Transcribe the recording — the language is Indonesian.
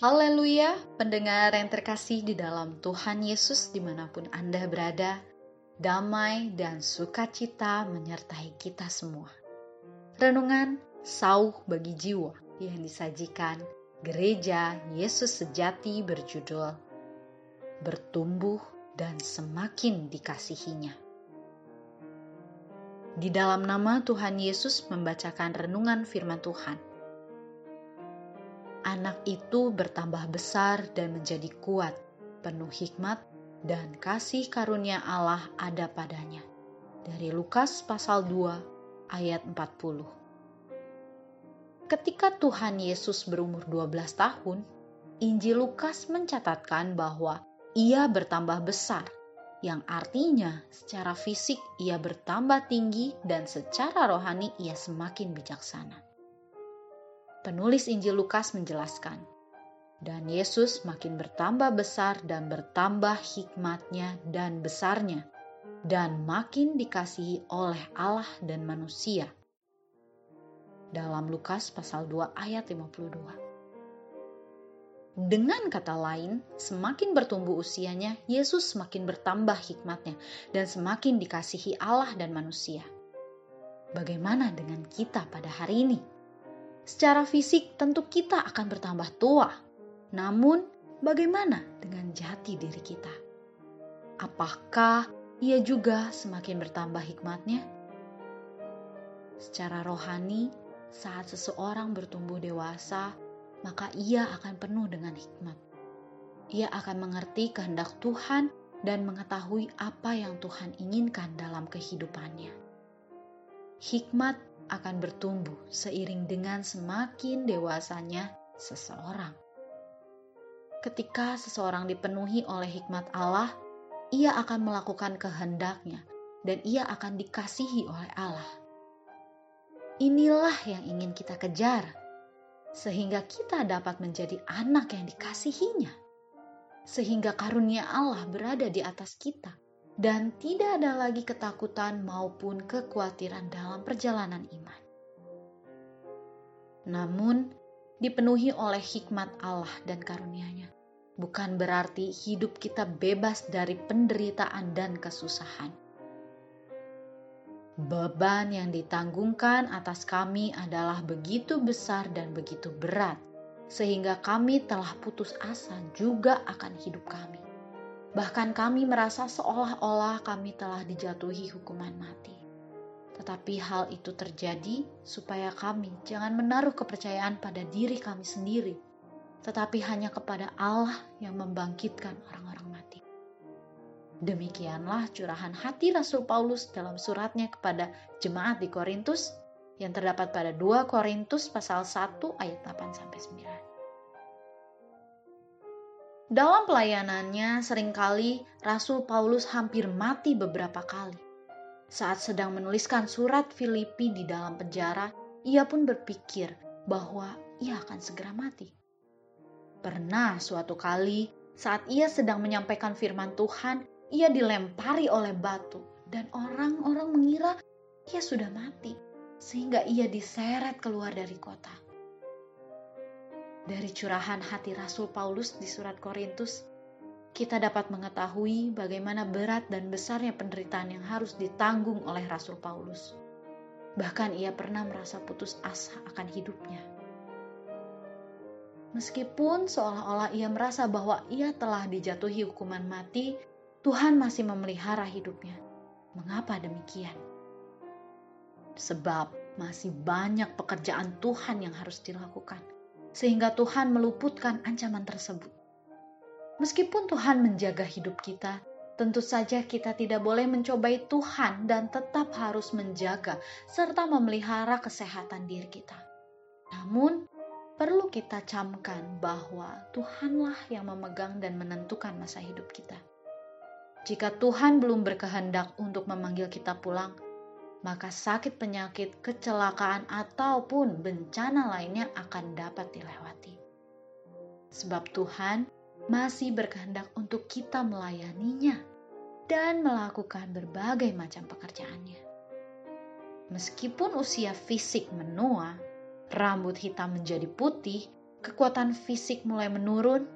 Haleluya, pendengar yang terkasih di dalam Tuhan Yesus di mana pun Anda berada, damai dan sukacita menyertai kita semua. Renungan Sauh bagi Jiwa yang disajikan Gereja Yesus Sejati berjudul Bertumbuh dan Semakin Dikasihinya. Di dalam nama Tuhan Yesus membacakan renungan firman Tuhan anak itu bertambah besar dan menjadi kuat, penuh hikmat dan kasih karunia Allah ada padanya. Dari Lukas pasal 2 ayat 40. Ketika Tuhan Yesus berumur 12 tahun, Injil Lukas mencatatkan bahwa ia bertambah besar, yang artinya secara fisik ia bertambah tinggi dan secara rohani ia semakin bijaksana penulis Injil Lukas menjelaskan, dan Yesus makin bertambah besar dan bertambah hikmatnya dan besarnya, dan makin dikasihi oleh Allah dan manusia. Dalam Lukas pasal 2 ayat 52. Dengan kata lain, semakin bertumbuh usianya, Yesus semakin bertambah hikmatnya dan semakin dikasihi Allah dan manusia. Bagaimana dengan kita pada hari ini? Secara fisik tentu kita akan bertambah tua. Namun, bagaimana dengan jati diri kita? Apakah ia juga semakin bertambah hikmatnya? Secara rohani, saat seseorang bertumbuh dewasa, maka ia akan penuh dengan hikmat. Ia akan mengerti kehendak Tuhan dan mengetahui apa yang Tuhan inginkan dalam kehidupannya. Hikmat akan bertumbuh seiring dengan semakin dewasanya seseorang. Ketika seseorang dipenuhi oleh hikmat Allah, ia akan melakukan kehendaknya dan ia akan dikasihi oleh Allah. Inilah yang ingin kita kejar, sehingga kita dapat menjadi anak yang dikasihinya, sehingga karunia Allah berada di atas kita dan tidak ada lagi ketakutan maupun kekhawatiran dalam perjalanan iman. Namun, dipenuhi oleh hikmat Allah dan karunia-Nya, bukan berarti hidup kita bebas dari penderitaan dan kesusahan. Beban yang ditanggungkan atas kami adalah begitu besar dan begitu berat, sehingga kami telah putus asa juga akan hidup kami Bahkan kami merasa seolah-olah kami telah dijatuhi hukuman mati. Tetapi hal itu terjadi supaya kami jangan menaruh kepercayaan pada diri kami sendiri, tetapi hanya kepada Allah yang membangkitkan orang-orang mati. Demikianlah curahan hati Rasul Paulus dalam suratnya kepada jemaat di Korintus yang terdapat pada 2 Korintus pasal 1 ayat 8 sampai 9. Dalam pelayanannya, sering kali Rasul Paulus hampir mati beberapa kali. Saat sedang menuliskan surat Filipi di dalam penjara, ia pun berpikir bahwa ia akan segera mati. Pernah suatu kali, saat ia sedang menyampaikan firman Tuhan, ia dilempari oleh batu, dan orang-orang mengira ia sudah mati, sehingga ia diseret keluar dari kota. Dari curahan hati Rasul Paulus di surat Korintus, kita dapat mengetahui bagaimana berat dan besarnya penderitaan yang harus ditanggung oleh Rasul Paulus. Bahkan ia pernah merasa putus asa akan hidupnya. Meskipun seolah-olah ia merasa bahwa ia telah dijatuhi hukuman mati, Tuhan masih memelihara hidupnya. Mengapa demikian? Sebab masih banyak pekerjaan Tuhan yang harus dilakukan sehingga Tuhan meluputkan ancaman tersebut. Meskipun Tuhan menjaga hidup kita, tentu saja kita tidak boleh mencobai Tuhan dan tetap harus menjaga serta memelihara kesehatan diri kita. Namun, perlu kita camkan bahwa Tuhanlah yang memegang dan menentukan masa hidup kita. Jika Tuhan belum berkehendak untuk memanggil kita pulang, maka sakit penyakit, kecelakaan, ataupun bencana lainnya akan dapat dilewati. Sebab Tuhan masih berkehendak untuk kita melayaninya dan melakukan berbagai macam pekerjaannya. Meskipun usia fisik menua, rambut hitam menjadi putih, kekuatan fisik mulai menurun,